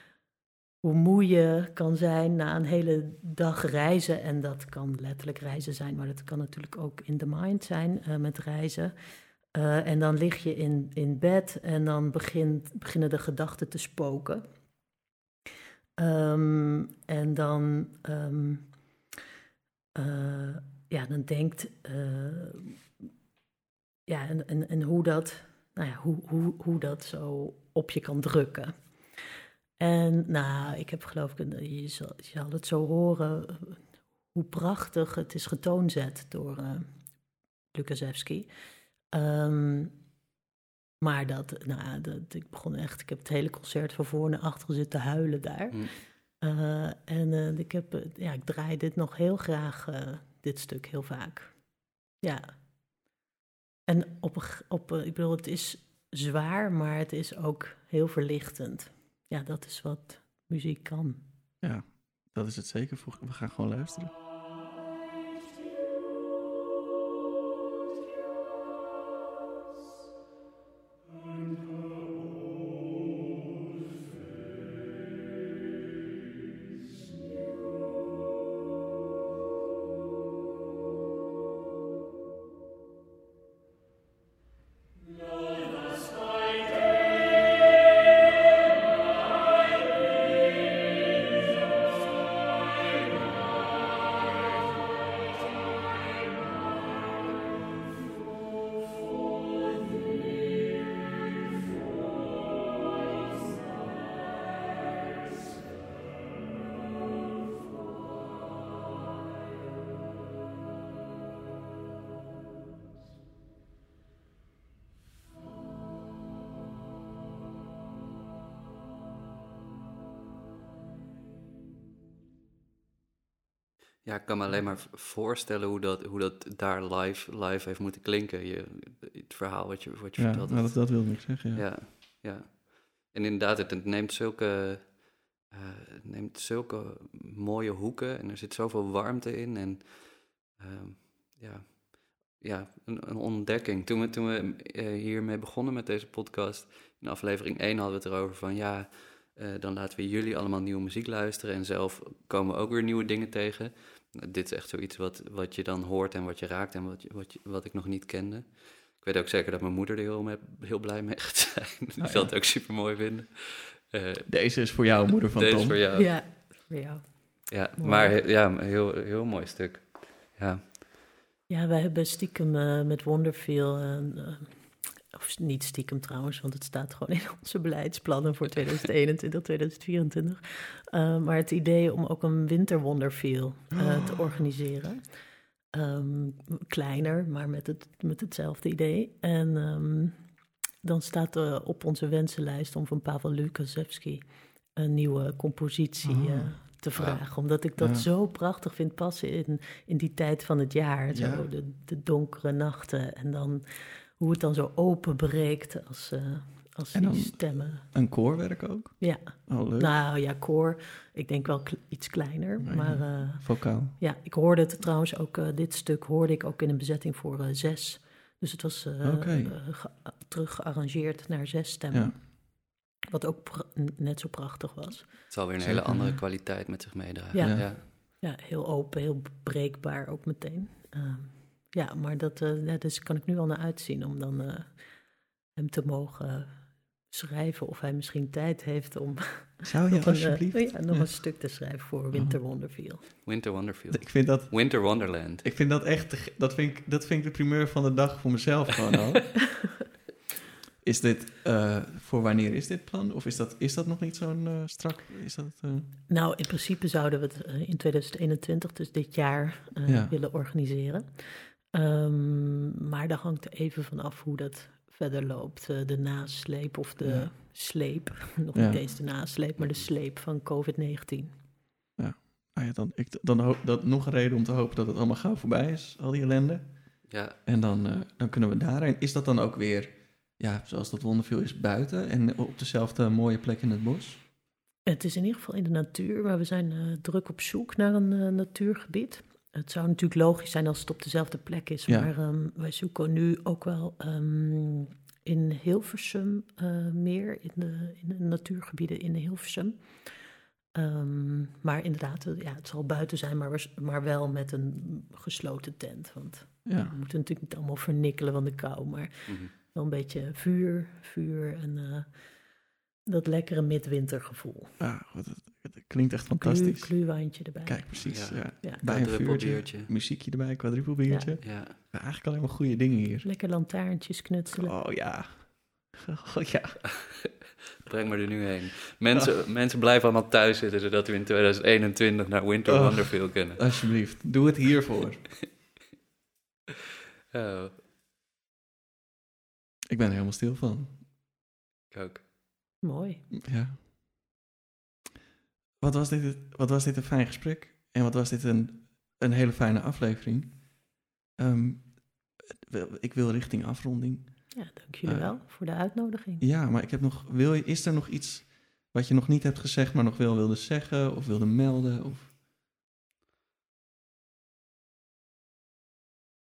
(laughs) hoe moe je kan zijn na een hele dag reizen. En dat kan letterlijk reizen zijn, maar dat kan natuurlijk ook in de mind zijn uh, met reizen. Uh, en dan lig je in, in bed en dan begint, beginnen de gedachten te spoken. Um, en dan, um, uh, ja, dan denkt, uh, ja, en, en, en hoe dat, nou ja, hoe, hoe, hoe dat zo op je kan drukken. En nou, ik heb geloof ik, je zal, je zal het zo horen, hoe prachtig het is getoonzet door uh, Lukaszewski. Um, maar dat, nou, dat, ik begon echt, ik heb het hele concert van voor naar achter zitten huilen daar. Mm. Uh, en uh, ik, heb, ja, ik draai dit nog heel graag, dit stuk, heel vaak. Ja. En op, op, een- ik bedoel, het is zwaar, maar het is ook heel verlichtend. Ja, dat is wat muziek kan. Ja, dat is het zeker. We gaan gewoon luisteren. Ja, ik kan me alleen maar voorstellen hoe dat, hoe dat daar live, live heeft moeten klinken. Je, het verhaal wat je, wat je Ja, vertelt. nou, dat, dat wilde ik zeggen. Ja. Ja, ja. En inderdaad, het, neemt zulke, eh, het neemt zulke mooie hoeken en er zit zoveel warmte in. En ehm, ja, ja een, een ontdekking. Toen we, toen we eh, hiermee begonnen met deze podcast, in aflevering 1 hadden we het erover van ja, eh, dan laten we jullie allemaal nieuwe muziek luisteren en zelf komen we ook weer nieuwe dingen tegen. Nou, dit is echt zoiets wat, wat je dan hoort en wat je raakt en wat, je, wat, je, wat ik nog niet kende. Ik weet ook zeker dat mijn moeder er heel, mee- heel blij mee gaat zijn. (laughs) Die ja. zal het ook super mooi vinden. Eh, Deze is voor jou, moeder van deze Tom. voor jou. Ja, Ja, voor jou. maar Mooi. he- ja, een heel, heel mooi stuk. Ja, Ja, wij hebben stiekem eh, met Wonderfeel, eh, of niet stiekem trouwens, want het staat gewoon in (laughs) onze beleidsplannen voor 2021, 2024. Eh, maar het idee om ook een winter Wonderfeel eh, te organiseren. Ehm, kleiner, maar met, het, met hetzelfde idee. En ehm, dan staat er op onze wensenlijst om van Pavel Lukaszewski een nieuwe compositie Oh. eh, te vragen. Omdat ik dat Ja. zo prachtig vind passen in, in die tijd van het jaar. Zo, Ja. de, de donkere nachten en dan hoe het dan zo openbreekt als, eh, als En die stemmen. Een koorwerk ook. Ja, Oh, leuk. nou ja, koor. Ik denk wel iets kleiner, Nee, maar... eh, Vocaal. ja, ik hoorde het trouwens ook, eh, dit stuk hoorde ik ook in een bezetting voor zes. Dus het was eh, Oké. eh, ge- terug gearrangeerd naar zes stemmen. Ja. Wat ook net zo prachtig was. het zal weer een Zeker, hele andere kwaliteit met zich meedragen. Ja. ja. Ja, heel open, heel breekbaar ook meteen. Ja, maar dat, eh, ja, dus kan ik nu al naar uitzien om dan eh, hem te mogen schrijven. Of hij misschien tijd heeft om (laughs) Zou je (laughs) nog, een, eh, alsjeblieft... ja, nog Ja. een stuk te schrijven voor Winter Wonderfeel. Winter Wonderfield. Ik vind dat, Winter Wonderland. ik vind dat echt... Dat vind ik, dat vind ik de primeur van de dag voor mezelf gewoon al. (laughs) Is dit... eh, voor wanneer is dit plan? Of is dat, is dat nog niet zo'n eh, strak... Is dat... eh, Nou, in principe zouden we het eh, in 2021, dus dit jaar, eh, Ja. willen organiseren. Ehm, maar daar hangt even van af hoe dat verder loopt. Eh, de nasleep of de Ja. sleep, (laughs) nog Ja. niet eens de nasleep, maar de sleep van COVID-19. nou ja, dan, ik, dan hoop, dat nog een reden om te hopen dat het allemaal gauw voorbij is, al die ellende. Ja, En dan, eh, dan kunnen we daarheen. Is dat dan ook weer, ja, zoals dat wonderveel is, buiten en op dezelfde mooie plek in het bos? Het is in ieder geval in de natuur, maar we zijn eh, druk op zoek naar een natuurgebied. Het zou natuurlijk logisch zijn als het op dezelfde plek is, Ja. maar ehm, wij zoeken nu ook wel ehm, in Hilversum eh, meer, in de, in de natuurgebieden in Hilversum. Ehm, maar inderdaad, eh, ja, het zal buiten zijn, maar, maar wel met een gesloten tent. Want Ja, we moeten natuurlijk niet allemaal vernikkelen van de kou, maar mhm. wel een beetje vuur, vuur en eh, dat lekkere midwintergevoel. ah, wat, het, klinkt echt fantastisch. gluwijntje erbij. Kijk, precies. Ja. Ja. Ja. Bij een vuurtje, muziekje erbij, quadruppelbiertje. ja. Ja, eigenlijk alleen maar goede dingen hier. Lekker lantaarntjes knutselen. Oh ja. (laughs) Oh ja. (laughs) Breng me er nu heen. Mensen, (laughs) mensen blijven allemaal thuis zitten, zodat we in 2021 naar Winter Oh. Wonderfield kunnen. Alsjeblieft, doe het hiervoor. Oh, Ik ben er helemaal stil van. ik ook. Mooi. Ja. Wat was dit, wat was dit een fijn gesprek? En wat was dit een, een hele fijne aflevering? Ehm, ik wil richting afronding. Ja, dank jullie Eh, wel voor de uitnodiging. Ja, maar ik heb nog, wil je, is er nog iets wat je nog niet hebt gezegd, maar nog wel wilde zeggen of wilde melden? Of...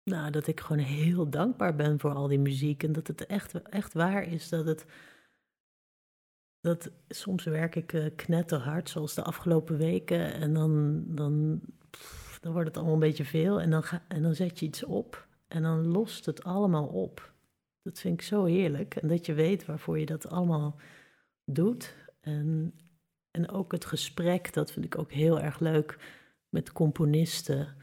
Nou, dat ik gewoon heel dankbaar ben voor al die muziek. En dat het echt, echt waar is dat het. Dat soms werk ik eh, knetterhard, zoals de afgelopen weken. En dan, dan, dan wordt het allemaal een beetje veel. En dan, en dan zet je iets op. En dan lost het allemaal op. Dat vind ik zo heerlijk. En dat je weet waarvoor je dat allemaal doet. En, en ook het gesprek, dat vind ik ook heel erg leuk met componisten.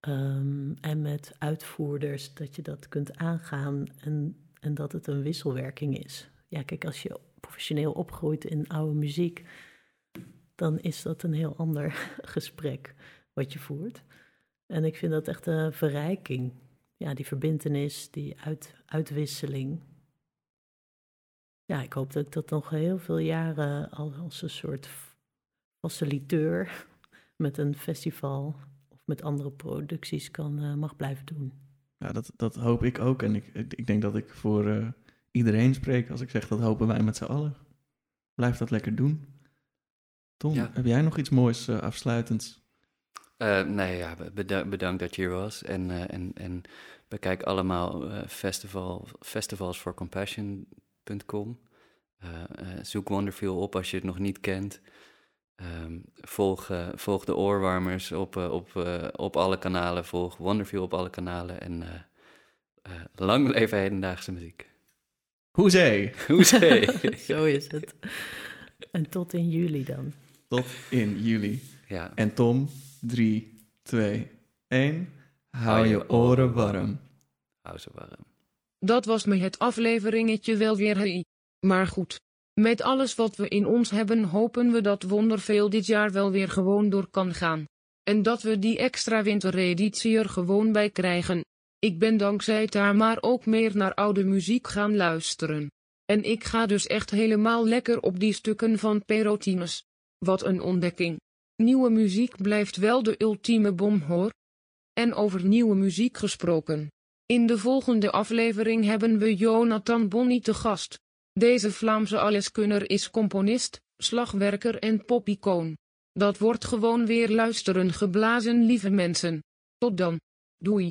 Ehm, en met uitvoerders, dat je dat kunt aangaan en, en dat het een wisselwerking is. Ja, kijk, als je professioneel opgroeit in oude muziek, dan is dat een heel ander (laughs) gesprek wat je voert. En ik vind dat echt een verrijking. Ja, die verbintenis, die uit, uitwisseling. Ja, ik hoop dat ik dat nog heel veel jaren al als een soort faciliteur (laughs) met een festival of met andere producties kan, eh, mag blijven doen. Ja, dat, dat hoop ik ook. En ik, ik ik denk dat ik voor eh, iedereen spreek als ik zeg dat hopen wij met z'n allen. Blijf dat lekker doen. Tom, Ja. heb jij nog iets moois eh, afsluitends? Eh, nee, ja, beda- bedankt dat je hier was. En, eh, en, en bekijk allemaal festival, festivalsforcompassion.com. Zoek Wonderfeel op als je het nog niet kent. Ehm, volg, volg de oorwarmers op, op, op alle kanalen. Volg Wonderfeel op alle kanalen. En lang leven hedendaagse muziek. Hoezee! Hoezee! (laughs) Zo is het. En tot in juli dan. Tot in juli. ja, En Tom, 3, 2, 1. Hou je oren warm. hou ze warm. Dat was me het afleveringetje wel weer. Hey. Maar goed. Met alles wat we in ons hebben hopen we dat Wonderveel dit jaar wel weer gewoon door kan gaan. En dat we die extra wintereditie er gewoon bij krijgen. Ik ben dankzij daar maar ook meer naar oude muziek gaan luisteren. En ik ga dus echt helemaal lekker op die stukken van Perotines. Wat een ontdekking. Nieuwe muziek blijft wel de ultieme bom hoor. En over nieuwe muziek gesproken. In de volgende aflevering hebben we Jonathan Bonny te gast. Deze Vlaamse alleskunner is componist, slagwerker en popicoon. Dat wordt gewoon weer luisteren geblazen lieve mensen. Tot dan. Doei.